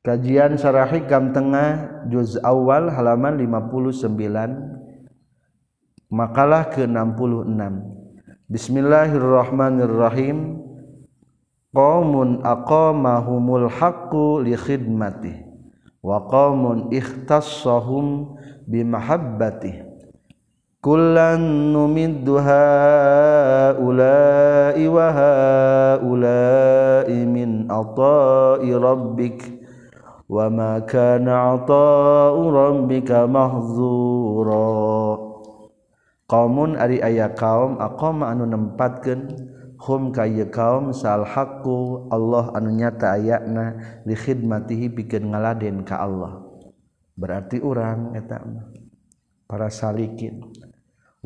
Kajian Sarah Hikam Tengah juz awal halaman 59 makalah ke-66 Bismillahirrahmanirrahim. Qaumun aqamahumul haqqu li khidmatih wa qaumun ikhtassahum bi mahabbatih kullan numiddu haula'i wa haula'i min ata'i rabbik وما كان عطاء ربك محظورا. قوم ari aya kaum aqama anu nempatkeun hum ka kaum sal haqqu Allah anu nyata ayana li khidmatihi pikeun ngaladen ka Allah. Berarti urang eta para salikin.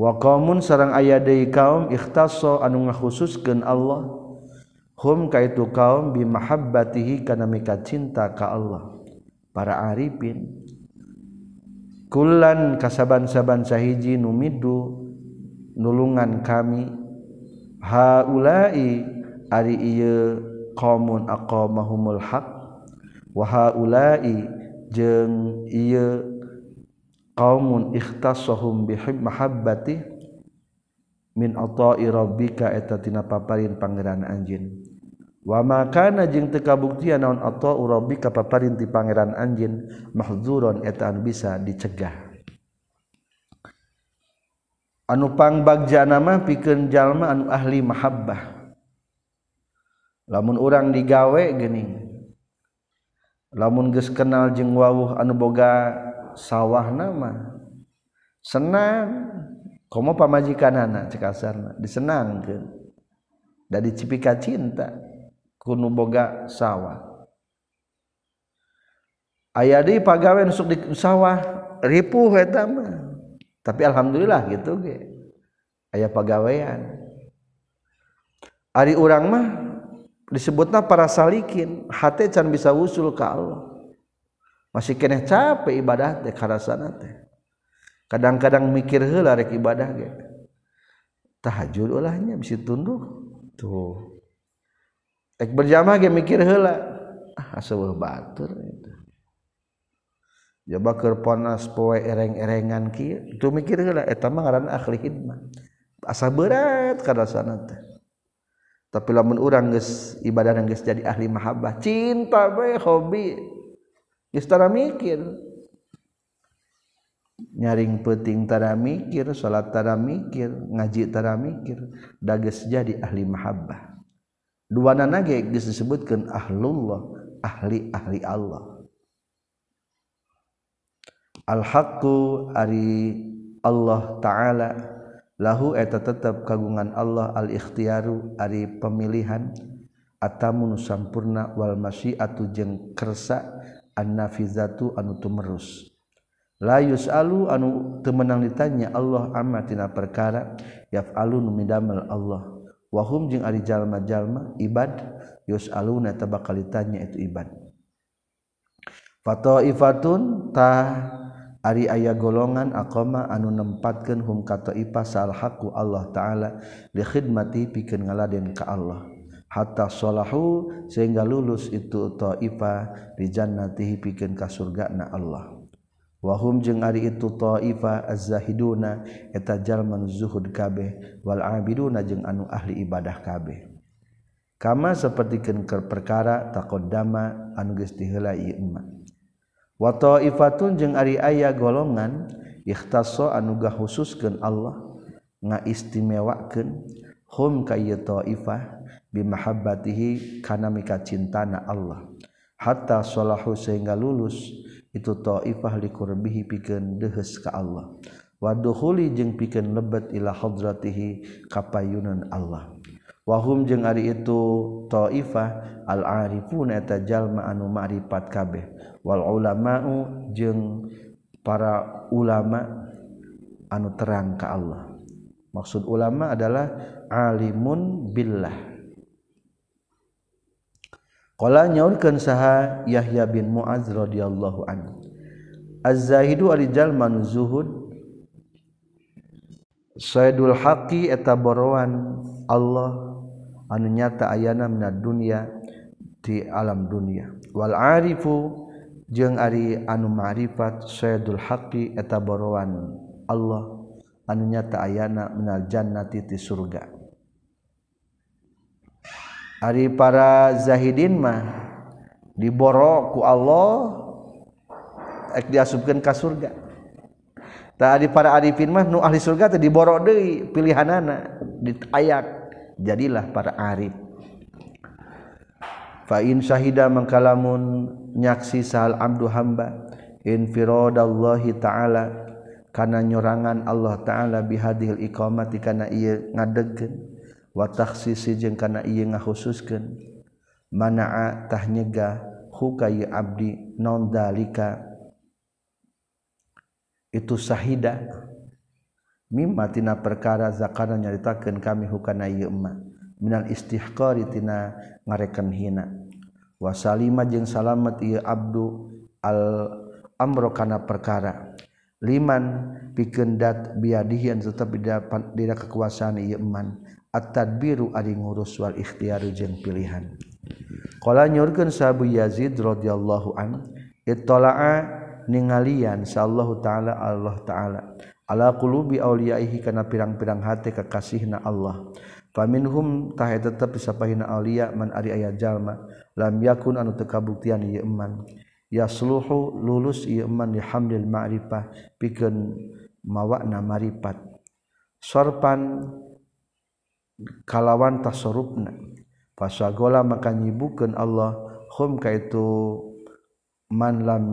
Wa qaumun sareng aya deui kaum ikhtasso anu ngakhususkeun Allah hum ka itu kaum bi mahabbatihi kana mika cinta ka Allah. para Arifin. Kulan kasaban-saban sahiji numidu nulungan kami. Haulai ari ieu qaumun aqamahumul haq. Wa haulai jeung ieu qaumun ikhtassahum bihib mahabbati min ata'i rabbika eta tina paparin pangeran anjeun. wa makana jeung teu kabuktian naon atau urabi ka paparin ti pangeran anjin mahzuron eta anu bisa dicegah. Anu pangbagjana mah pikeun jalma anu ahli mahabbah. Lamun urang digawe geuning lamun geus kenal jeung wawuh anu boga sawahna mah senang. Komo pamajikanana cek asarna disenangkeun. Da dicipika cinta. kunu boga sawah. Aya deui pagawe nusuk di sawah ripuh eta mah. Tapi alhamdulillah gitu ge. Aya pagawean. Ari urang mah disebutna para salikin hate can bisa usul ka Allah. Masih keneh capek ibadah teh karasana teh. Kadang-kadang mikir heula rek ibadah ge. Tahajud ulahnya bisa tunduk. Tuh. Ek berjamaah ge mikir heula. Ah aseueuh batur itu. Jaba keur panas poe ereng-erengan kieu. Itu mikir heula eta mah ngaran akhli hidmah. Asa berat kadasana teh. Tapi lamun urang geus ibadah geus jadi ahli mahabbah, cinta bae hobi. Geus tara mikir. Nyaring peting tara mikir, salat tara mikir, ngaji tara mikir, dages jadi ahli mahabbah. Dua nage geus disebutkan ahlullah ahli ahli Allah. Al haqqu ari Allah taala. Lahu eta tetap kagungan Allah al ikhtiaru ari pemilihan. Atamu sampurna wal masyiatu jeung kersa nafizatu anu tumerus. Layus alu anu temenang ditanya Allah amatina perkara? Yafalunmidamel Allah wahum jeung ari jalma-jalma ibad yus aluna ditanya itu ibad. Fatoifatun ta ari aya golongan aqama anu nempatkeun hum ka taifa sal haqu Allah taala li khidmati pikeun ngaladen ka Allah. Hatta salahu sehingga lulus itu taifa di jannatihi pikeun ka surgana Allah. wahum jeung ari itu taifa az-zahiduna eta jalma zuhud kabeh wal abiduna jeung anu ahli ibadah kabeh. Kama sapertikeun keur perkara taqaddama anu geus diheula ieu emma wa taifatun jeung ari aya golongan ikhtasso anu gahususkeun Allah ngaistimewakeun. Hum ka ieu taifah bimahabbatihi kana mika cintana Allah. Hatta salahu sehingga lulus itu ta'ifah likurbihi pikeun deheus ka Allah. Wadukhuli jeung pikeun lebet ila hadratihi kapayunan Allah. Wahum jeung ari itu ta'ifah al arifuna eta jalma anu ma'rifat kabeh. Wal ulama'u jeung para ulama anu terang ka Allah. Maksud ulama adalah alimun billah. Qala nyaurkeun saha Yahya bin Muaz radhiyallahu anhu. Az-zahidu arijal man zuhud. Sayyidul haqi eta borowan Allah anu nyata ayana mina dunya di alam dunya. Wal arifu jeung ari anu ma'rifat sayyidul haqi eta borowan Allah anu nyata ayana minal jannati ti surga. Ari para zahidin mah diboroku ku Allah diasubkan ke ka surga. Tah ari para arifin mah nu ahli surga teh diborok deui pilihanana ditayak jadilah para arif. Fa in syahida mangkalamun nyaksi sahal abdu hamba infiradallahi ta'ala kana nyorangan Allah ta'ala bihadil iqamati kana ieu ngadegkeun wa takhsisi jeung kana ieu ngakhususkeun mana'a tah nyegah hukai abdi non dalika. Itu sahida. Mimmatina perkara zakana nyaritakeun kami hukana ieu emma. Minal istihqari tina ngarekan hina. Wa salima jeung salamet ieu abdu al amro kana perkara. Liman pikeun dat biadihi tetep di kekuasaan ieu at-tadbiru ari ngurus wal ikhtiaru jeung pilihan. Qala nyurkeun sahabu yazid radhiyallahu an ittala'a ningalian sallallahu taala Allah taala. Ala qulubi auliyaihi kana pirang-pirang hate kekasihna Allah. Faminhum tahe tetep sapahina auliya man ari aya jalma. Lam yakun anu teu kabuktian ieu iman yasluhu lulus ieu iman li hamdil ma'rifah pikeun mawana marifat. Sorpan kalawan tasarrufna. Fasagola maka nyibukeun Allah hum kaitu man lam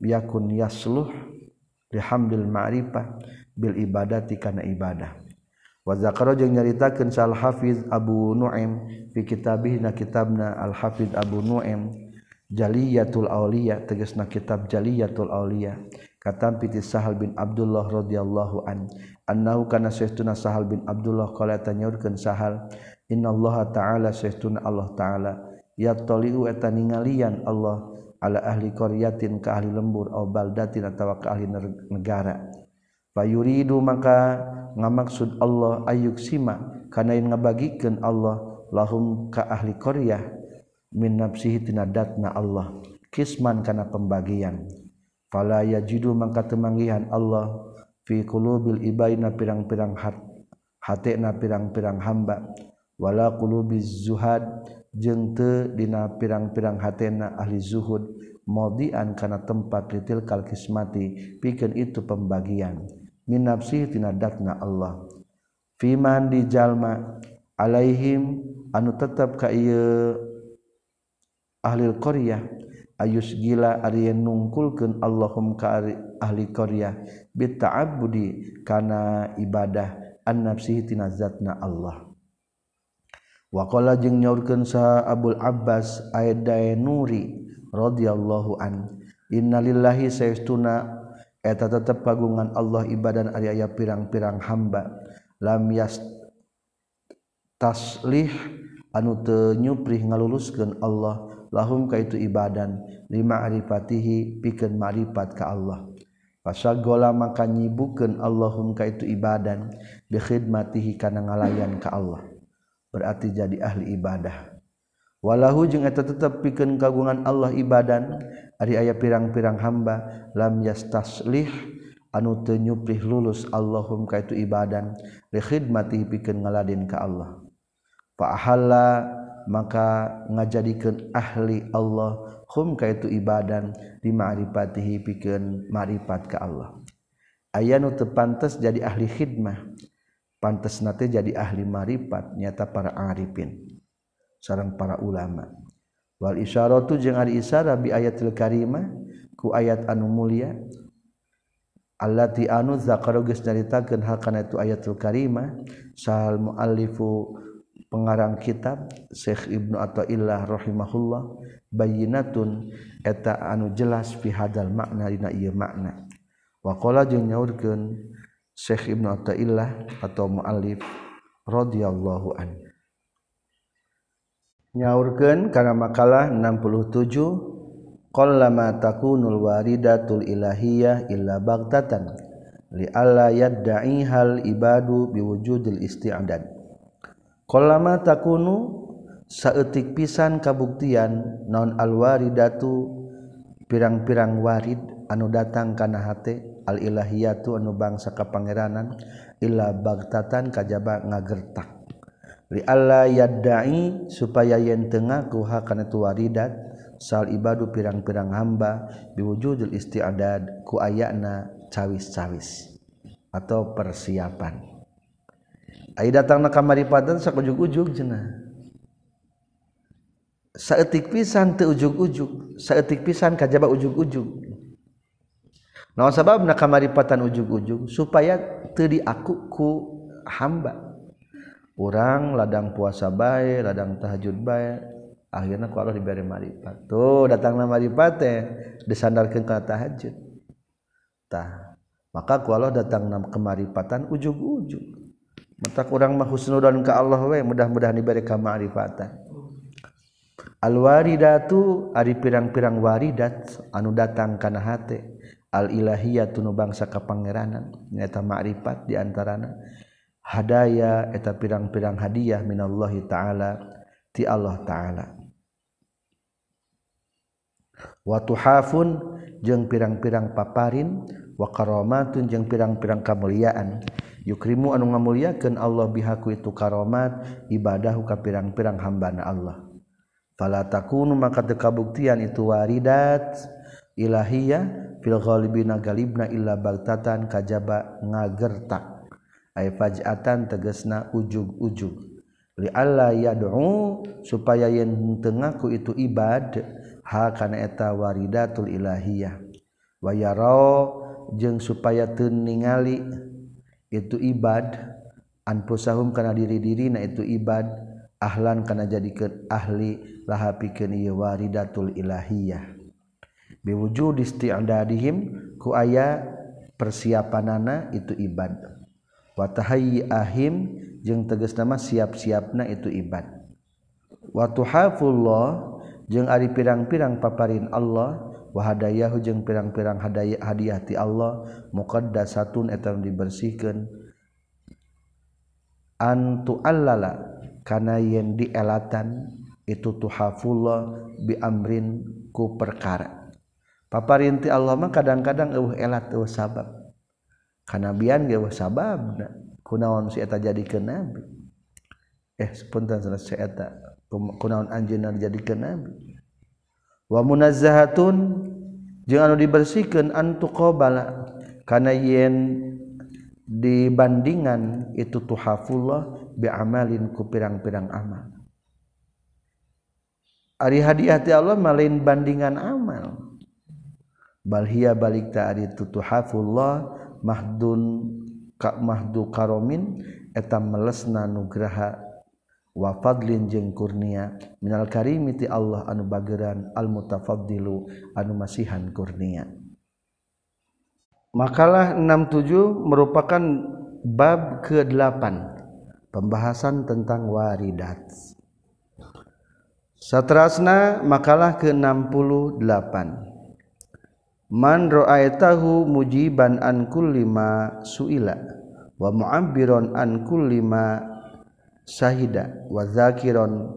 yakun yasluh lihamdil ma'rifah bil ibadati kana ibadah. Wa zakara jeung nyaritakeun sal hafiz Abu Nuaim fi kitabihna kitabna al hafiz Abu Nuaim Jaliyatul Auliya tegasna kitab Jaliyatul Auliya katam piti Sahal bin Abdullah radhiyallahu an. Annahu kana sayyiduna Sahal bin Abdullah qala tanyaurkeun Sahal innallaha ta'ala sayyiduna Allah ta'ala. Ya taliu eta ningalian Allah ala ahli qaryatin ka ahli lembur aw baldatin atawa ka ahli negara. Fayuridu maka ngamaksud Allah ayuk sima kana yang ngabagikeun Allah lahum ka ahli qaryah min nafsihi tina datna Allah. Kisman kana pembagian fala yajidu mangka temanggihan Allah fi qulubil ibaina pirang-pirang hat hatena pirang-pirang hamba. Wala qulubiz zuhad jeung teu dina pirang-pirang hatena ahli zuhud. Maudian kana tempat litil kal kismati pikeun itu pembagian. Min nafsi tina datna Allah. Fiman di jalma alaihim anu tetap ka ieu ahli qaryah ayus gila Ari nungkulkeun Allahum ka ahli Korea bittaabudi kana ibadah an nafsihitina zatna Allah. Wakola jeung nyaurkeun sa Abdul Abbas Aida Nuri radhiyallahu an innalillahi sayastuna. Eta tetep pagungan Allah ibadan ari aya pirang-pirang hamba. Lam yas taslih anu teu nyuprih ngaluluskeun Allah. lahum ka itu ibadan lima arifatihi pikeun ma'rifat ka Allah Fasagola maka nyibukeun Allahum ka itu ibadan bi khidmatihi kana ngalayan ka Allah. Berarti jadi ahli ibadah. Walahu jeung eta tetep pikeun kagungan Allah ibadan ari aya pirang-pirang hamba lam yastaslih anu teu nyuplih lulus Allahum ka itu ibadan li khidmatihi pikeun ngaladin ka Allah. Fa ahalla maka ngajadikan ahli Allah hum ka itu ibadan dimarifatihi pikeun marifat ka Allah. Aya nu teu pantes jadi ahli khidmah pantes nate jadi ahli marifat nyata para arifin sareng para ulama. Wal isyaratu jeung ari isyara bi ayatil karimah ku ayat anu mulia allati anu zakara geus nyaritakeun hal kana itu ayatul karimah sal muallifu pengarang kitab Syekh Ibnu Athaillah rahimahullah bayyinatun eta anu jelas fi hadal makna dina ieu makna. Wa qala jeung nyaurkeun Syekh Ibnu Athaillah atau muallif radhiyallahu an nyaurkeun kana makalah 67 qallama takunul waridatul ilahiyah illa baghtatan li alla yad'i hal ibadu biwujudil isti'dad. Kolama takunu saeutik pisan kabuktian non alwaridatu pirang-pirang warid anu datang kana hate al-ilahiyatu anu bangsa kapangeranan illa bagtatan kajaba ngagertak. Li alla yaddai supaya yen tengah kuha kana tu waridat sal ibadu pirang-pirang hamba biwujudul istiadad ku ayana cawis-cawis atau persiapan. Ai datang na kamaripatan sakujug-ujug cenah saeutik pisan teu ujug-ujug saeutik pisan kajaba ujug-ujug naon sababna kamaripatan ujug-ujug supaya teu diaku ku hamba. Urang ladang puasa bae ladang tahajud bae akhirnya ku Allah diberi marifat tuh datangna marifat teh disandarkeun ka tahajud. Tah maka ku Allah datang kemaripatan ujug-ujug mata kurang mah husnudan ka Allah we mudah-mudahan diberi ma'rifatan. Al waridatu ari pirang-pirang waridat anu datang kana hate al ilahiyatu nu bangsa ka pangeranan nyata ma'rifat diantarana hadaya eta pirang-pirang hadiah minallahi taala ti Allah taala. Wa tuhafun jeung pirang-pirang paparin wa karamatun jeung pirang-pirang kamuliaan. yukrimu anu ngamuliakeun Allah bihaku itu karomat ibadahu ka pirang-pirang hambana Allah. Fala takunu maka teu kabuktian itu waridat. Ilahiyah fil ghalibina galibna illa bagtatan kajaba ngagertak. Ay faj'atan tegasna ujug-ujug. Li alla yad'u supaya yen tengaku itu ibad ha kana eta waridatul ilahiyah. Wa yarau jeung supaya teu ningali itu ibad anpusahum kana diri-diri na itu ibad ahlan kana jadikeun ahli laha pikeun ieu waridatul ilahiyah. Biwujud isti'dadihim ku aya persiapanana itu ibad. Wa ahim jeung tegasna siap-siapna itu ibad. Wa tuhafullah jeung ari pirang-pirang paparin Allah wahadayahu jeung pirang-pirang hadaya hadiah ti Allah muqaddasatun eta dibersihkeun. Antu allala kana yen dielatan itu tuhafullah bi amrin ku perkara. Paparinti Allah mah kadang-kadang eueuh elat eueuh sabab. Kanabian ge eueuh sababna kunaon si eta jadikeun nabi? Eh spontan salah si eta kunaon anjeunna jadikeun nabi? wa munazzahatun jeung anu dibersihkeun antu qobala kana yen dibandingan itu tuhafullah bi amalin ku pirang-pirang amal. Ari hadiah ti Allah malain bandingan amal. Bal hiya balik ta ari tuhafullah mahdun ka mahdu karomin eta melesna nugraha wafadlin jeung kurnia. Minal karimiti Allah anu bageran al mutafaddilu anu masihan kurnia. Makalah 67 merupakan bab ke-8 pembahasan tentang waridat. Satrasna makalah ke-68 Man ra'aitahu mujiban an kulli ma suila wa mu'abbiran an kulli ma sahida wa zakiron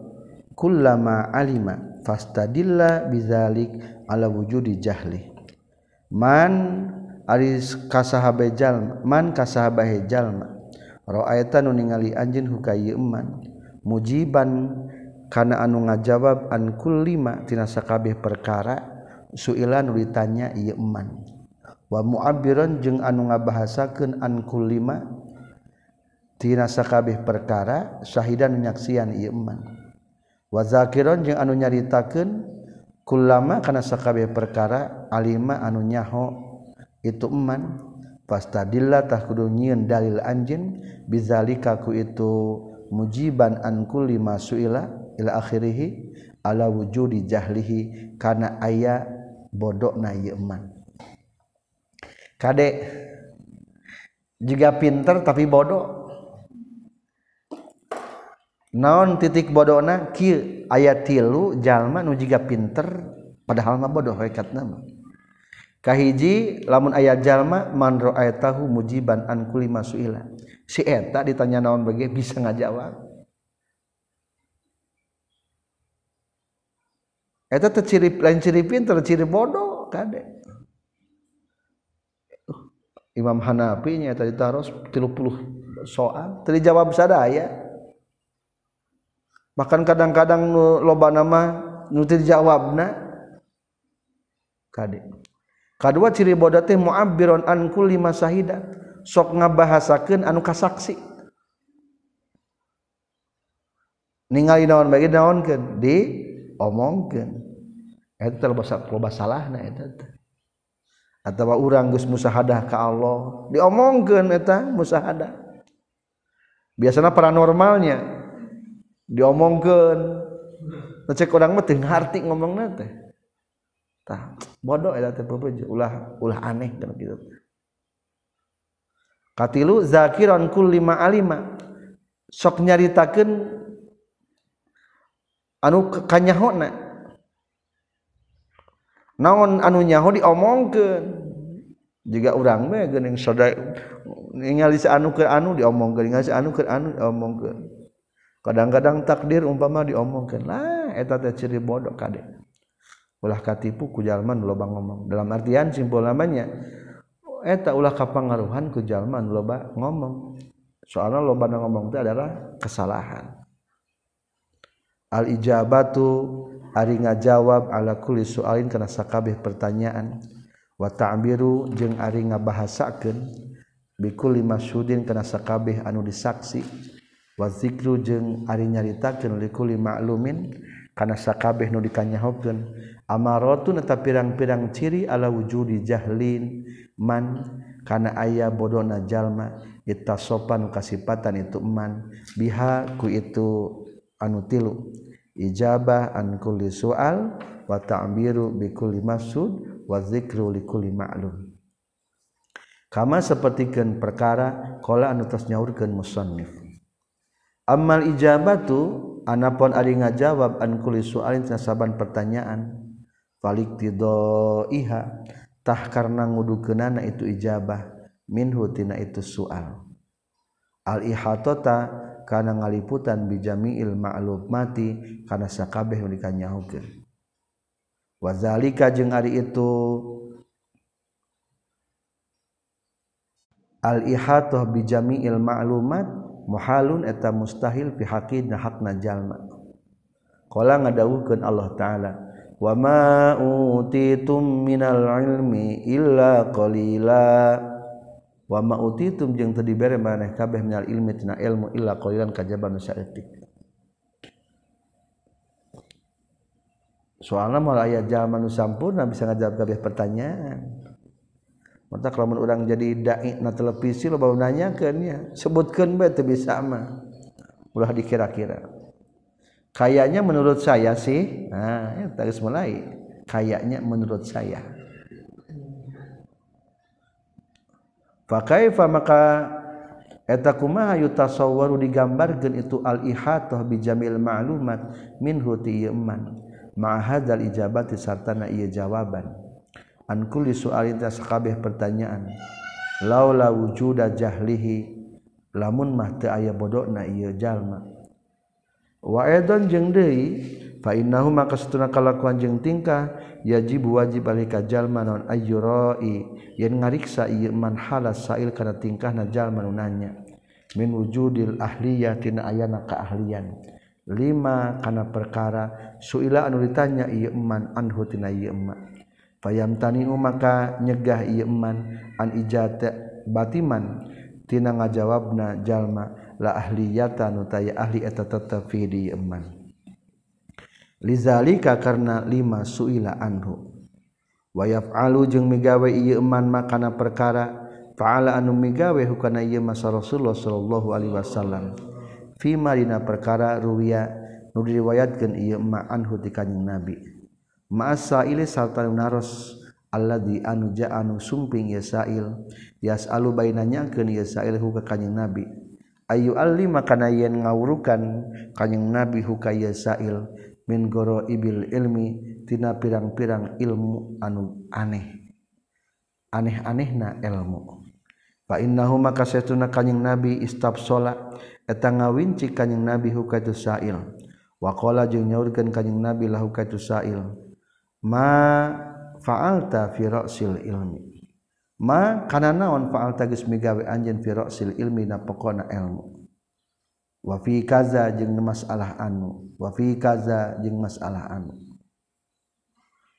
kullama alima fastadilla bizalik ala wujudi jahli. Man aris kasahabe jalma man kasahabahe jalma. Ra'aita nu ningali anjeun hukaye eman. Mujiban kana anu ngajawab an kullima tina sakabeh perkara suila ditanya ieu eman. Wa mu'abbiran jeung anu ngabahasakeun an kullima tina sakabeh perkara syahidan nyaksian ieu iman wa zakiron jeung anu nyaritakeun kullama kana sakabeh perkara alima anu nyaho itu iman fastadilla tah kudu nyieun dalil anjeun bizalika ku itu mujiban an kulli ma suila ila akhirih ala wujudi jahlihi kana aya bodokna ieu iman kadek juga pinter tapi bodoh. naon titik bodohna? Ayat tilu jalma nu jiga pinter padahal mah bodoh hakikat nama kahiji lamun ayat jalma manro ayatahu mujiban an kulli masuila si eta ditanya naon bagi bisa ngajawab. Eta terciri lain ciri pinter ciri bodoh kade. Imam Hanafi nya tadi taros 30 soal terjawab sadaya. bahkan kadang-kadang loba nama nuti jawabna kadek kedua ciri bodoh teh mu'abbiron an kulli masahida sok ngabahasakeun anu kasaksi. Ningali naon bagi naonkeun? Di omongkeun. Eta teh loba salahna eta atawa urang geus musahadah ka Allah. Diomongkeun eta musahadah. Biasana paranormalnya. diomongkan ngecek orang mah teu harti ngomongna teh. Tah bodoh eta teh pepeje ulah ulah aneh kan gitu katilu zakiran kul lima alima. Sok nyaritakeun anu kanyahona. Naon anu nyaho diomongkeun? Juga urang mah geuning sadaya ningali anu keur anu diomongkeun ningali anu keur anu diomongkeun. kadang-kadang takdir umpama diomongkan lah eta teh ciri bodoh kadek ulah katipu ku jalman loba ngomong. Dalam artian simpul namanya eta ulah kapangaruhan ku jalman loba ngomong. Soalnya loba ngomong itu adalah kesalahan. Al ijabatu ari ngajawab ala kulli sualin kana sakabeh pertanyaan. Wa ta'biru jeung ari ngabahasakeun bikulli masyudin kana sakabeh anu disaksi. wazikru jeung ari nyaritakeun likuli ma'lumin kana sakabeh nu dikanyahokeun amaratun eta pirang-pirang ciri ala wujudi jahlin man kana aya bodona jalma ittasopan kasipatan itu man biha ku itu anu tilu. Ijabah an kulli sual wa ta'biru bi kulli maksud wa dzikru li kulli ma'lum. Kama sapertikeun perkara qala anu tos nyaurkeun musannif. Amal ijabatu anapun ari ngajawab an kulli soalin saban pertanyaan. Iha tah karena ngudukeunana itu ijabah minhu tina itu soal. Al ihatota karena ngaliputan bijamiil ma'lub mati karena sakabeh dikanyahukeun wazalika jeung ari itu al ihatah bijamiil ma'lumat muhalun eta mustahil fi haqqina hak jalma. Qala ngadawukeun Allah taala wa ma utitum minal ilmi illa qalila. Wa ma utitum jeung teu dibere maneh kabeh minal ilmi tina ilmu illa qalilan kajaban saeutik. Soalnya aya jalma nu sampurna bisa ngajawab kabeh pertanyaan. Mata kalau orang jadi dai na televisi lo baru nanyakeun ya. Sebutkeun bae teu bisa mah. Ulah dikira-kira. Kayaknya menurut saya sih nah ya geus mulai. Kayaknya menurut saya. Fakaifa maka eta kumaha yutasawwaru digambarkeun itu al-ihatah bi jamil ma'lumat minhu ti iman ma hadzal ijabati sartana ieu jawaban an kulli su'alin sakabeh pertanyaan. Laula wujuda jahlihi lamun mah teu aya bodona ieu jalma. Wa edan jeung deui fa innahu maka satuna kalakuan jeung tingkah yajib wajib alika jalma non ayyurai yen ngariksa ieu man halas sail kana tingkahna jalma nu nanya. Min wujudil ahliyah tina ayana keahlian. Lima kana perkara suila anu ditanya ieu man anhu tina ieu payam tani maka nyegah ieu iman an ijata batiman tina ngajawabna jalma la ahliyata nu taya ahli eta tetep fi di iman lizalika karena lima suila anhu. Wa yaf'alu jeung migawe ieu iman makana perkara fa'ala anu migawe hukana ieu masa Rasulullah sallallahu alaihi wasallam. Fi marina perkara ruwiya nu diriwayatkeun ieu ma anhu ti kanjing Nabi. masa saltaros Allah di anuja anu sumping Yasail yas alu bainanya ke Yasail huka kanyang nabi. Ayu alli makana yen ngawurukan kanyang nabi huka Yasail min goro ibil ilmi tina pirang-pirang ilmu anu aneh. Aneh-aneh na ilmu. Fa innahu maka setuna kanyang nabi istab sholat eta ngawinci kanyang nabi huka Yasail Wakola jeung nyaurkeun kanjing Nabi lahu ka Tusail. Ma fa'alta fi ra'sil ilmi. Ma kana naon fa'alta geus migawe anjeun fi ra'sil ilmi na pokona ilmu. Wa fi kaza jeung masalah anu. Wa fi kaza jeung masalah anu.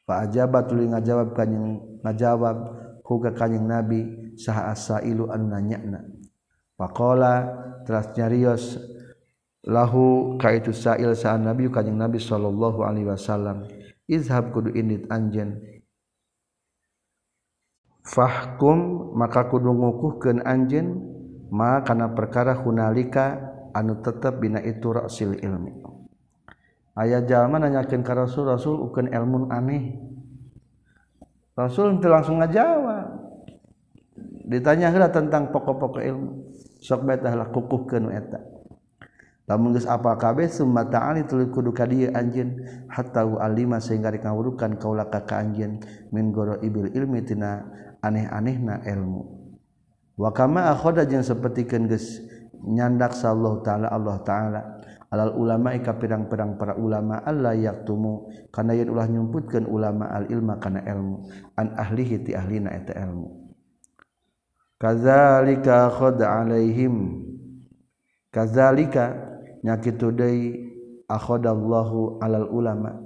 Fa ajaba tuluy ngajawab kanjing ngajawab huga kanjing nabi saha asailu anu nanyana faqala teras nyarios lahu ka itu sa'il sa nabi kanjing nabi sallallahu alaihi wasallam izhab kudu indit anjen fahkum maka kudu ngukuhkeun anjeun ma kana perkara hunalika anu tetep bina itu rasil ilmi. Aya jalma nanyakeun ka Rasul Rasul ukeun ilmu aneh. Rasul teu langsung ngajawab ditanya heula tentang pokok-pokok ilmu. Sok bae tah kukuhkeun eta. lamun geus apal kabeh summa ta'ali tuluy kudu ka dieu anjeun. Hatta alima sehingga dikawurukan kaula ka ka anjeun. Min goro ibil ilmi tina aneh-anehna ilmu. Wa kama akhoda jeung sapertikeun geus nyandak sallallahu taala Allah taala. Alal ulama ka pirang-pirang para ulama Allah yaktumu. Kana yen ulah nyumputkeun ulama al ilma kana ilmu. An ahlihi ti ahlina eta ilmu. Kadzalika khod alaihim. Kadzalika nyakitu deui akhadallahu alal ulama.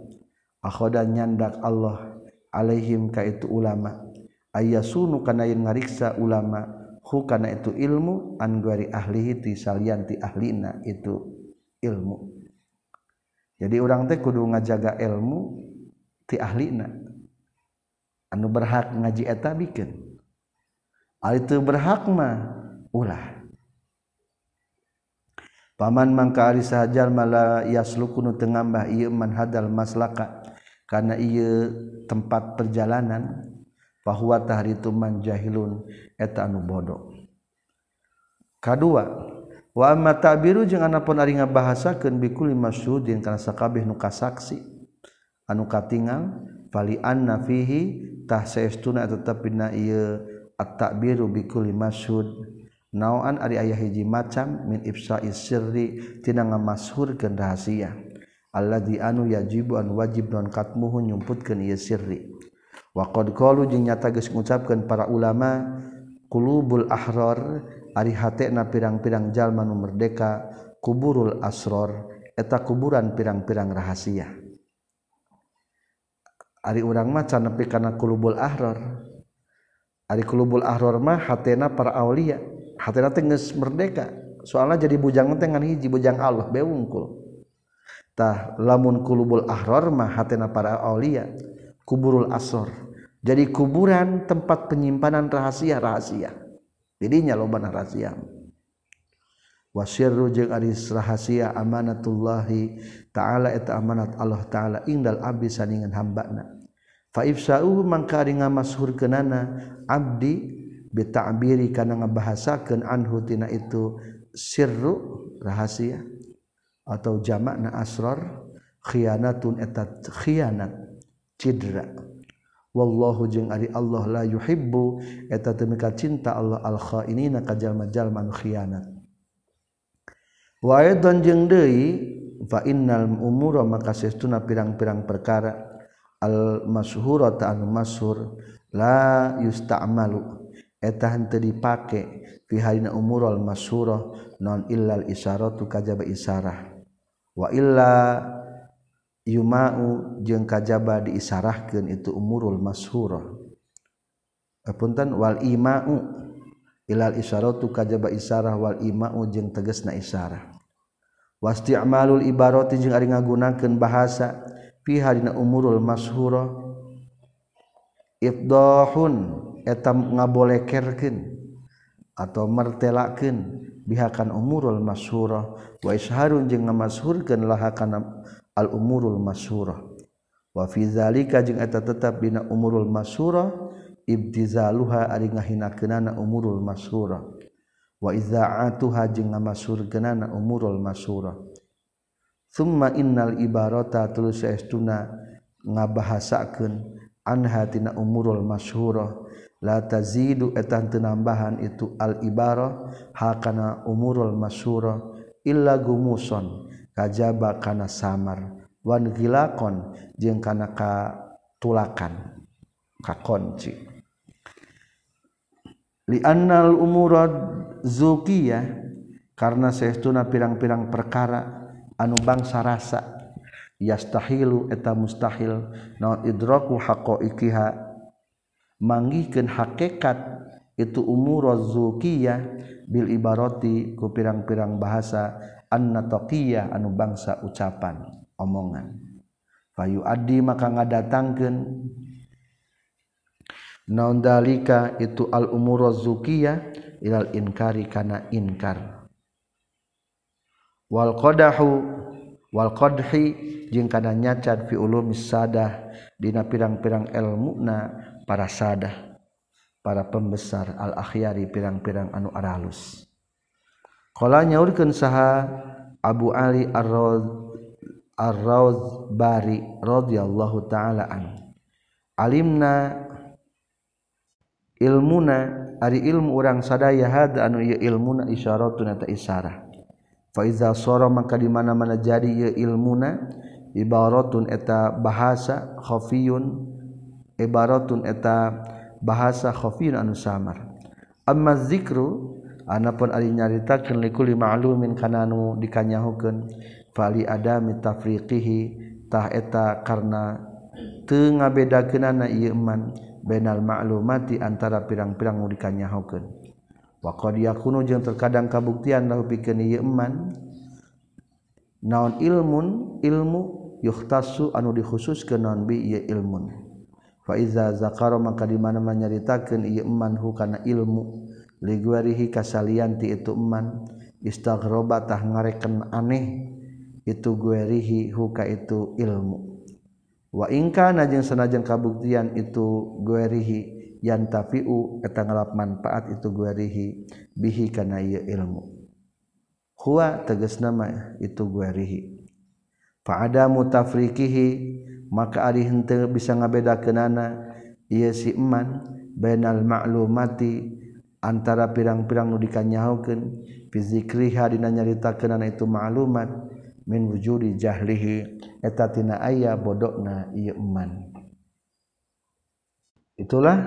Akhoda nyandak Allah alaihim ka itu ulama. Ayasunu kana yen ngariksa ulama hu kana itu ilmu an gari ahlihi ti salian ti ahlina itu ilmu. Jadi orang teh kudu ngajaga ilmu ti ahlina. Anu berhak ngaji eta bikeun ari itu berhak mah ulah. Paman mangka ari sahajar mala yaslukunu teu ngambah ieu man hadal maslaka kana ieu tempat perjalanan bahwa tahari itu man jahilun eta anu bodoh. Kadua wa amma tabiru jeung anapun ari ngabahasakeun bikuli masyhudin kana sakabeh nu kasaksi anu katingal fali anna fihi tah saestuna tetep dina ieu at-ta'biru bi kulli masyhud naan ari ayah hiji macam min ibsa isirri tina ngamashur rahasia. Alladzi anu yajibu an wajib non katmuhu nyumputkeun ieu sirri. Wa qad qalu jeung nyata geus ngucapkeun para ulama qulubul ahrar ari hatena pirang-pirang jalma nu merdeka kuburul asror eta kuburan pirang-pirang rahasia. Ari urang mah can nepi kana qulubul ahrar ari qulubul ahrar mah hatena para aulia. hati tengges merdeka. Soalnya jadi bujang tengan hiji bujang Allah beungkul. Tah lamun kulubul ahror mah hatena para aulia kuburul asor. Jadi kuburan tempat penyimpanan rahasia rahasia jadinya loba rahasia. Wasyirru jeung ari rahasia amanatullahi taala eta amanat Allah taala indal abdi saningan hambana. Fa ifsauhu mangka ari ngamashurkeunana abdi ta'biri karena ngebahasakan anhutina itu sirru rahasia atau jamakna asrar khianatun etat khianat cidra. Wallahu jeung ari Allah la yuhibbu eta temika cinta Allah al khainina ka jalma-jalma khianat. Wa aidan jeung deui fa innal umura maka sesuna pirang-pirang perkara al masyhurata anu masyhur la yusta'malu eta teu dipake fi hadina umurul masyurah non illal isyaratu kajaba isyarah wa illa yumau jeung kajaba diisarahkeun itu umurul masyurah apunten wal imau ilal isyaratu kajaba isyarah wal imau jeung tegasna isyarah wasti amalul ibarati jeung ari ngagunakeun bahasa fi hadina umurul masyurah ifdahun etam ngabolekerken atau mertelaken bihakan umurul masyurah wa isharun jeng ngamashurken lahakan al umurul masyurah. Wa fi zalika jeng eta tetap dina umurul masyurah ibtizaluha ari ngahinakeunana umurul masyurah. Wa iza'atuha jeung ngamasurgenana umurul masyura thumma innal ibarata tulus estuna ngabahasakeun anha tina umurul masyura latazidu etan tenambahan itu al-ibarah hakana umurul masyura illa gumuson kajaba kana samar wan gilakon jeung kana katulakan kakonci li annal umurad zuqiyah karena sehtuna pirang-pirang perkara anu bangsa rasa yastahilu eta mustahil naon idraku haqaiqiha manggihkan hakekat itu umurzuqiyah Bil ibaroti ku pirang-pirang bahasa annataqiyah anu bangsa ucapan omongan. Fayu adi maka ngadatangkeun. Naon dalika? Itu al umurzuqiyah ilal inkari kana inkar. Wal qadahu wal qadhi jeung kana nyacat fi ulumis sadah dina pirang-pirang ilmuna para sadah para pembesar al-akhyari pirang-pirang anu aralus Kala nyaurkeun saha Abu Ali Ar-Rawd Ar-Raud Bari radhiyallahu taala an. Alimna ilmuna ari ilmu urang sadaya hada anu ieu ilmuna isyaratun ta isarah. Fa iza sara maka di mana-mana jadi ieu ilmuna ibaratun eta bahasa khafiyun ibaratun eta bahasa khafir anu samar. Amma zikru anapun ari nyaritakeun likuli ma'lumin kana anu dikanyahukeun fali adami tafriqihi tah eta karna teu ngabedakeunana ieu iman bainal ma'lumati antara pirang-pirang nu dikanyahukeun. Wa qad yakunu jeung terkadang kabuktian lahu pikeun ieu iman naon ilmun ilmu yukhtasu anu dikhususkeun naon bi ieu ilmun. faiza zakaro maka di mana menyaritakeun ieu eman hukana ilmu liguarihi kasalian ti itu eman istaghroba tah ngareken aneh itu guerihi huka itu ilmu. Wa ingkana jeung sanajan kabuktian itu guerihi yantafiu eta ngalap manfaat itu guerihi bihi kana ieu ilmu. Huwa tegas nama itu guerihi fa ada mutafrikihi maka ari henteu bisa ngabedakeunana ieu si iman bainal ma'lumati antara pirang-pirang nu dikanyahukeun fi zikriha dina nyaritakeunana itu ma'lumat min wujudi jahlihi eta tina aya bodokna ieu iman itulah.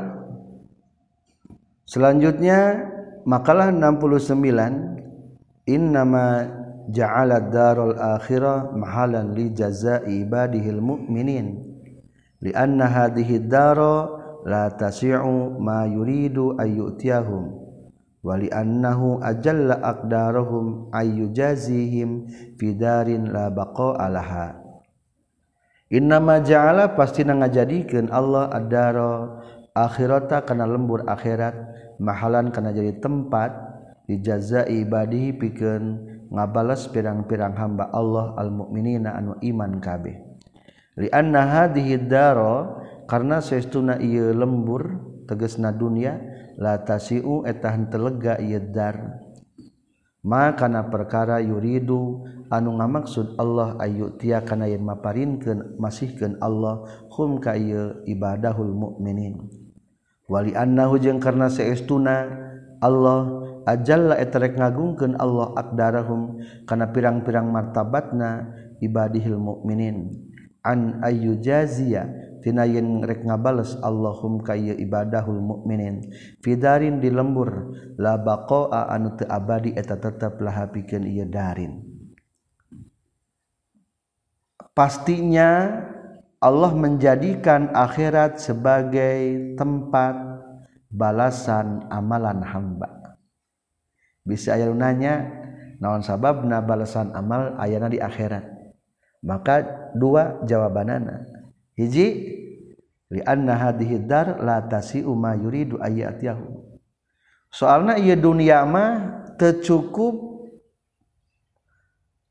Selanjutnya makalah 69 innama ja'ala darul akhirah mahalan li jazai ibadihil mu'minin. Li anna hadhihi daro la tasi'u ma yuridu ayyutiyahum wa li annahu ajalla aqdaruhum ayyujazihim fi darin la baqa alaha innama ja'ala pasti ngajadikeun Allah ad-daro akhirata kana lembur akhirat mahalan kana jadi tempat dijazai ibadihi pikeun ngabalas pirang-pirang hamba Allah al-mukminina anu iman kabeh. Li anna hadhihi daro karena saestuna ieu lembur tegesna dunya la tasiu eta henteu lega ieu dar. Maka na perkara yuridu anu ngamaksud Allah ayu tia kana yen maparinkeun masihkeun Allah hum ka ieu ibadahul mukminin wali annahu jeung karna saestuna Allah ajalla eterek ngagungkeun Allah aqdarahum kana pirang-pirang martabatna ibadihil mukminin an ayyujazia tina yen rek ngabales Allahum kaya ibadahul mukminin fidarin di lembur la baqa'a anu teu abadi eta tetep laha pikeun ieu darin. Pastinya Allah menjadikan akhirat sebagai tempat balasan amalan hamba bisa aya nanya naon sababna balasan amal ayana di akhirat? Maka dua jawabanana. Hiji li anna hadhihi dar la tasi'u ma yuridu ayatiyahu soalna ieu dunia mah teu cukup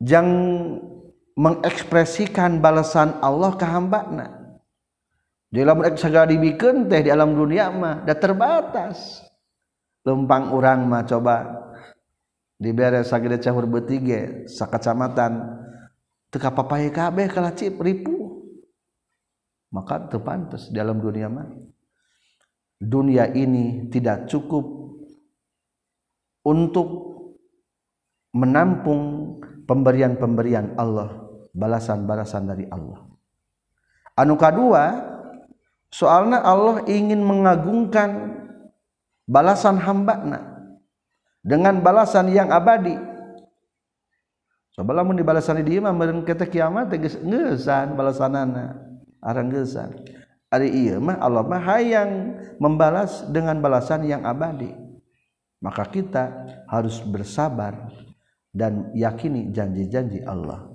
jang mengekspresikan balasan Allah ke hambana. Di alam segala dibikeun teh di alam dunia mah da terbatas. Lempang urang mah coba dibere sagede cahur betige sakacamatan teka papai kabeh kalacip ribu maka terpantas dalam dunia mah dunia ini tidak cukup untuk menampung pemberian-pemberian Allah balasan-balasan dari Allah. Anuka kedua soalnya Allah ingin mengagungkan balasan hambana dengan balasan yang abadi. Sebelum di balasan dia mah kata kiamat geus ngeusan balasanana arang ngeusan ari ieu mah Allah mah hayang membalas dengan balasan yang abadi. Maka kita harus bersabar dan yakini janji-janji Allah.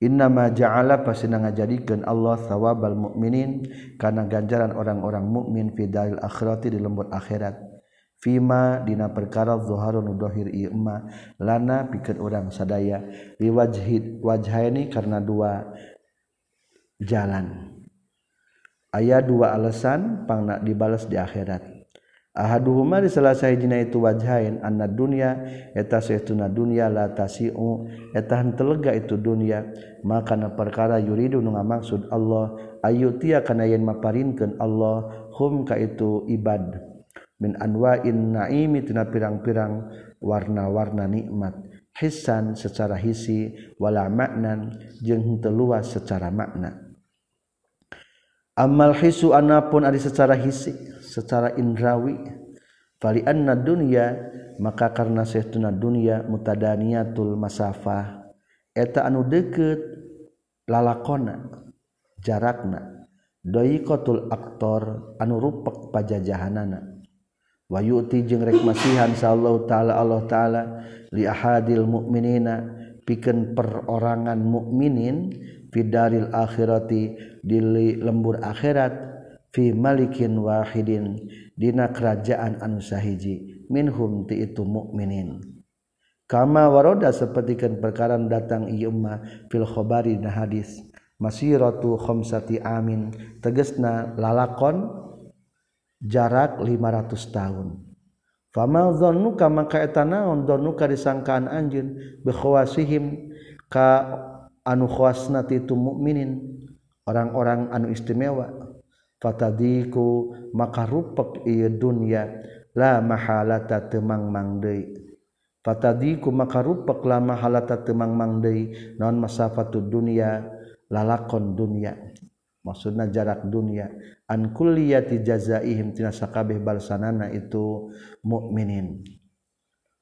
Innama ja'ala pasti ngajadikan Allah thawabal mukminin karena ganjaran orang-orang mukmin fi daril akhirati di lembut akhirat. Fima dina perkara zuharun nudohir ima lana pikir orang sadaya liwajhid wajhaini karena dua jalan. Ayat dua alasan pangna dibalas di akhirat. Ahaduhuma di salah jina itu wajhain anna dunya eta saestuna dunya la tasiu eta telega itu dunya. Maka na perkara yuridu nu ngamaksud Allah ayu tia kana yen maparinkeun Allah hum ka itu ibad. Min anwa'in naimi tina pirang-pirang warna-warna nikmat. Hisan secara hisi wala maknan jeung teu luas secara makna. Amal hisu anapun ada secara hisi secara indrawi. Fali anna dunya maka karena saestuna dunya mutadaniyatul masafah. Eta anu deket lalakona jarakna. Doikotul aktor anu rupek pajajahanana wayuti jeung rek masihan sallallahu taala Allah taala li ahadil mukminina pikeun perorangan mukminin fidaril akhirati di lembur akhirat fi malikin wahidin dina kerajaan anu sahiji minhum ti itu mukminin kama waroda sapertikeun perkara datang ieu umma fil khabari na hadis masiratu khamsati amin tegasna lalakon jarak 500 tahun. Famalzonnuka maka eta naon donnuka disangkaan anjeun? Bikhawasihim ka anu khawasnati itu mukminin orang-orang anu istimewa. Fatadiku maka rupek ieu dunya la mahalata temang mang deui. Fatadiku maka rupek la mahalata temang mang deui. Naon masafatud dunya? Lalakon dunya. maksudna jarak dunia. An kulliyati jazaihim tina sakabeh balsanana itu mukminin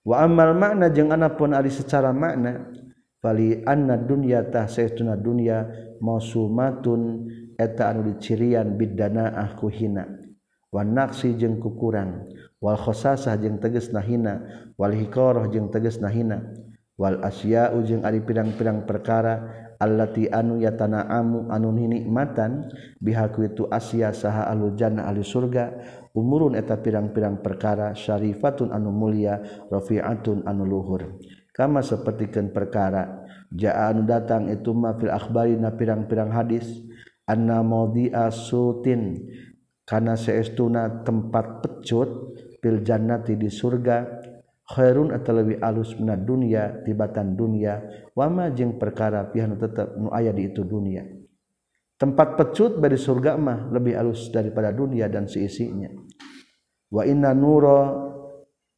wa amal makna jeung anapun ari secara makna fali anna dunya tah saytuna dunya mausumatun eta anu dicirian bidanaah ahku hina. Wan naqsi jeung kukurang wal khosasah jeung tegasna hina wal hikarah jeung tegasna hina wal asya'u jeung ari pirang-pirang perkara. allati anu yatana'amu anu nikmatan bihaku itu Asia saha alujana jannah ahli surga umurun eta pirang-pirang perkara syarifatun anu mulia rafi'atun anu luhur. Kama sapertikeun perkara jaa anu datang itu ma fil akhbari na pirang-pirang hadis anna mawdi'a sutin kana seestuna tempat pecut fil jannati di surga khairun atau lebih alus minat dunia tibatan dunia wama jeung perkara pihak tetap nu aya di itu dunia. Tempat pecut dari surga mah lebih alus daripada dunia dan seisinya. Wa inna nuro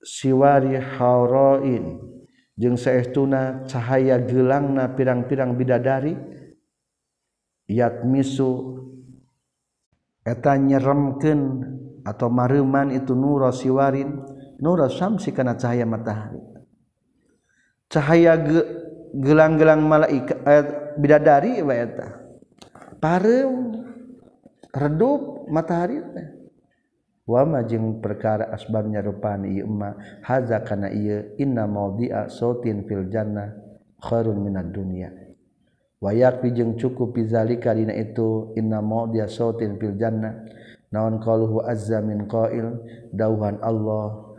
siwari hauroin. Jeung saestuna cahaya gelangna pirang-pirang bidadari yatmisu eta nyeremken atau mareman itu nuro siwarin. nur samsi kana cahaya matahari. Cahaya ge, gelang-gelang malaikat eh, bidadari wa eta ya pareum redup matahari teh wa jeung perkara asbabnya nyarupan ieu ma haza kana ieu inna mawdi'a sautin fil jannah khairun minad dunya wa yaqi jeung cukup bizalika dina itu inna mawdi'a sautin fil jannah. Naon qaluhu azza min qail dawhan allah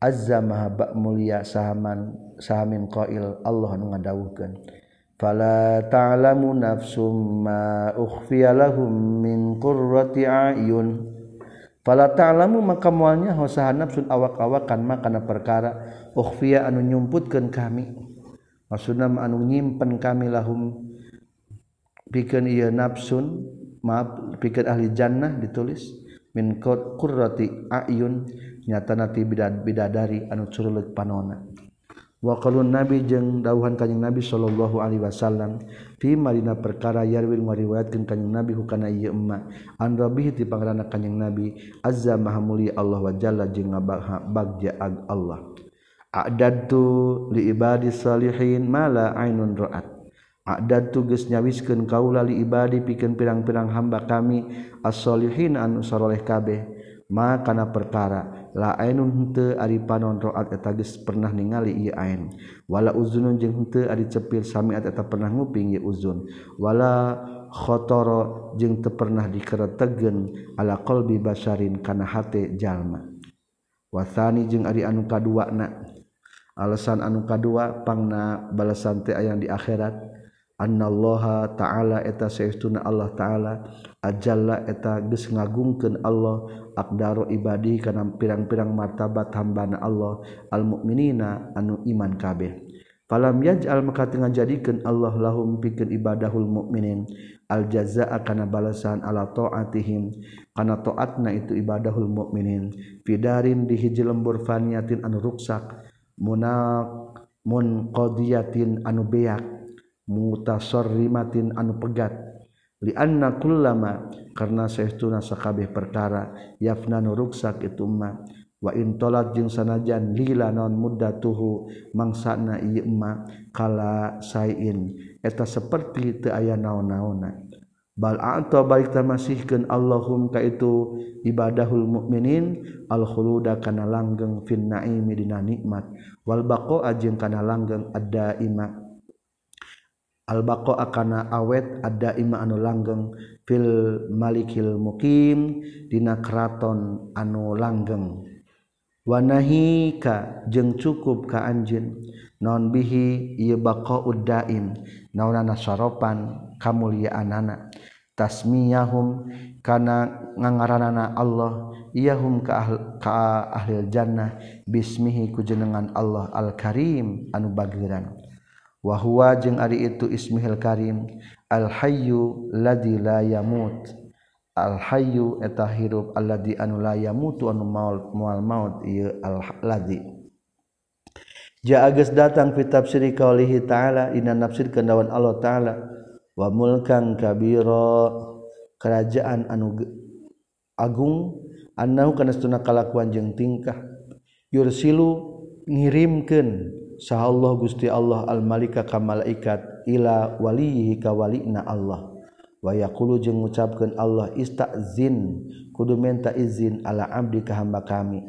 azza maha bak mulia sahaman sahamin qail Allah nu ngadawuhkeun fala ta'lamu nafsum ma ukhfiya lahum min qurrati ayun. Fala ta'lamu maka moalnya hosahan nafsun awak-awakan makana perkara. Ukhfiya anu nyumputkeun kami. Maksudna anu nyimpen kami lahum. Bikin ia nafsun maaf pikir ahli jannah ditulis min qurrati ayun nyata nati bidad bidadari anu curuleuk panona. Wa qalun nabi jeung dawuhan kanjing nabi sallallahu alaihi wasallam fi marina perkara yarwil ngariwayatkeun kanjing nabi hukana ieu emma. An rabbih ti pangarana kanjing nabi azza mahamuli Allah wa jalla jeung bagja ag Allah. A'dadtu li ibadi salihin mala ainun ra'at. Adat tuges nyawiskeun kaula li ibadi pikeun pirang-pirang hamba kami as-solihin anu saroleh kabeh. Ma kana perkara la ainun henteu ari panon roat geus pernah ningali iain wala uzunun jeung henteu ari cepil sami eta pernah nguping ieu uzun. Wala khotoro jeung teu pernah dikeretegen ala qalbi basarin kana hate jalma. Wasani jeung ari anu kaduana alasan anu kadua pangna balasan teh aya di akhirat. annallaha ta'ala eta saestuna Allah ta'ala ajalla eta geus ngagungkeun Allah aqdaru ibadi kana pirang-pirang martabat hambana Allah almu'minina anu iman kabeh. Falam yaj'al maka tengah jadikeun Allah lahum pikeun ibadahul mukminin al jazaa kana balasan ala taatihim kana taatna itu ibadahul mukminin fidarin di hiji lembur faniyatin anu ruksak munak munqadiyatin anu beak. Mutasarrimatin anu pegat. Li anna kullama karena saestuna sakabeh perkara yafna ruksak itu ma. Wa in tolat jeung sanajan lila non muddatuhu mangsana ieu ma kala sain. Eta seperti teu aya naon-naonna bal a'ta balik tamasihkeun Allahum ka itu ibadahul mukminin al khuluda kana langgeng fin naimi dina nikmat. Wal baqa jeung kana langgeng ada albaqo akana awet ada ima anu langgeng fil malikil mukim dina keraton anu langgeng. Wanahika jeung cukup ka anjeun. Non bihi ieu baqaud daim naonana saropan kamulyaanana tasmiyahum kana ngaranana Allah iyahum ka, ahl, ka jannah. Bismihi ku jenengan Allah al karim anu bagiran wahwa jeung ari itu Ismail Karim Al-hayu ladzi la yamut. Al-hayu eta hirup alladzi anu la yamutu anu maut mual maut ieu al-ladzi Ja agus datang fi tafsir qaulihi ta'ala inna nafsir kendawan Allah ta'ala wa mulkan kabira. Kerajaan anu agung annahu kana sunna kalakuan jeung tingkah. Yursilu ngirimkeun sah Allah Gusti Allah al-malika ka malaikat ila walihi ka walina Allah. Wa yaqulu jeung ngucapkeun Allah istazin kudu menta izin ala abdi ka hamba kami.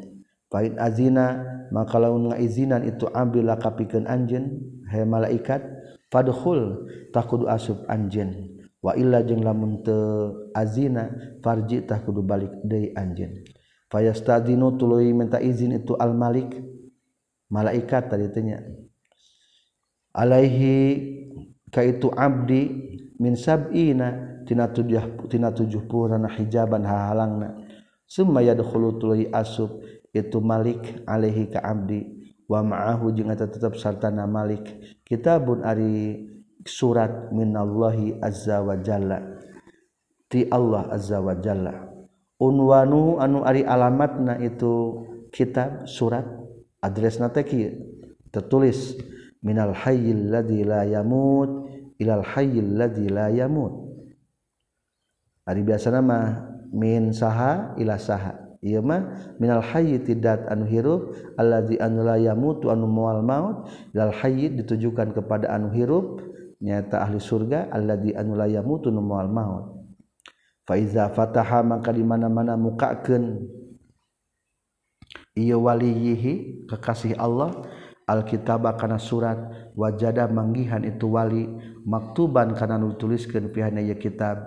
Fa azina maka ngaizinan itu ambillah la kapikeun anjeun he malaikat fadkhul takudu asub anjeun. Wa illa jeung lamun teu azina farji tah kudu balik deui anjeun. Fayastazinu tuluy menta izin itu al malik malaikat tadinya Alaihi ka itu Abdi minsabina tina tujuh tina tujuh puluh hijaban hahalangna. Summa yadkhulu tuluy asub. Itu Malik alaihi ka Abdi. Wa ma'ahu jeung eta tetep sartana Malik. Kitabun ari surat minallahi azza wa jalla. Ti Allah azza wa jalla. Unwanu anu ari alamatna itu kitab surat adresna teh tertulis minal hayyil ladzi la yamut ilal hayyil ladzi la yamut. Ari biasa nama min saha ila saha. Ieu mah minal hayyi tidat anu hirup allazi anu la yamutu anu mual maut ilal hayyi ditujukan kepada anu hirup nyata ahli surga allazi anu la yamutu anu mual maut. Fa iza fataha maka di mana-mana mukakeun. Walihi kekasih Allah. Alkitab karena surat wajada manggihan itu wali. Maktuban karena nutuliskan pihak kitab.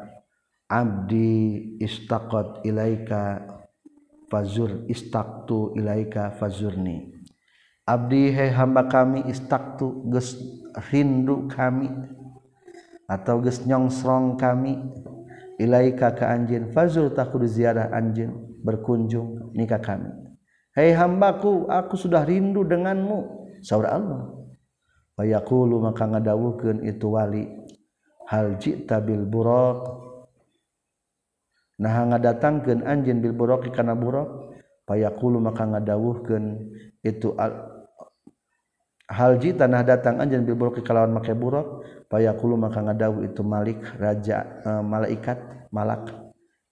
Abdi istakot ilaika fazur. Istaktu ilaika fazurni. Abdi he hamba kami istaktu ges rindu kami atau ges nyongsrong kami. Ilaika ke anjin. Fazur takut ziarah anjin. Berkunjung nikah kami Hei hambaku, aku sudah rindu denganmu. Saudara Allah. Fayaqulu maka ngadawukeun itu wali. Hal ji'ta bil buraq. Nah ngadatangkeun anjeun bil buraq kana buraq. Fayaqulu maka ngadawuhkeun itu al hal ji'ta nah datang anjeun bil buraq kalawan make buraq. Fayaqulu maka ngadawuh itu malik raja eh, malaikat malak.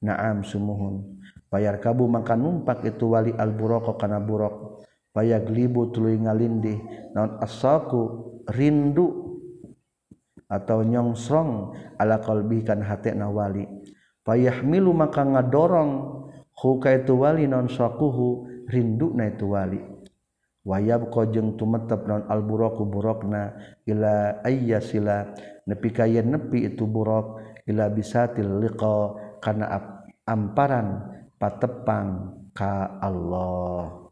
Naam sumuhun bayar kabu maka numpak itu wali al-buroko kana burok. Payag libu tuluy ngalindih naon asaku rindu atau nyongsrong ala qalbi kan hatena wali. Payah milu maka ngadorong huka itu wali non sakuhu rindu na itu wali. Wayab kojeng tumetep non alburoku burokna ila ayyasila nepi kaya nepi itu burok ila bisatil liqa kana amparan. Patepang ka Allah.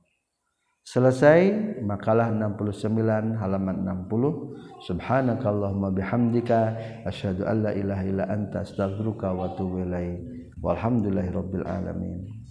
Selesai makalah 69 halaman 60 subhanakallahumma bihamdika asyhadu an la ilaha illa anta astaghfiruka wa atubu ilaik. Walhamdulillahirabbil alamin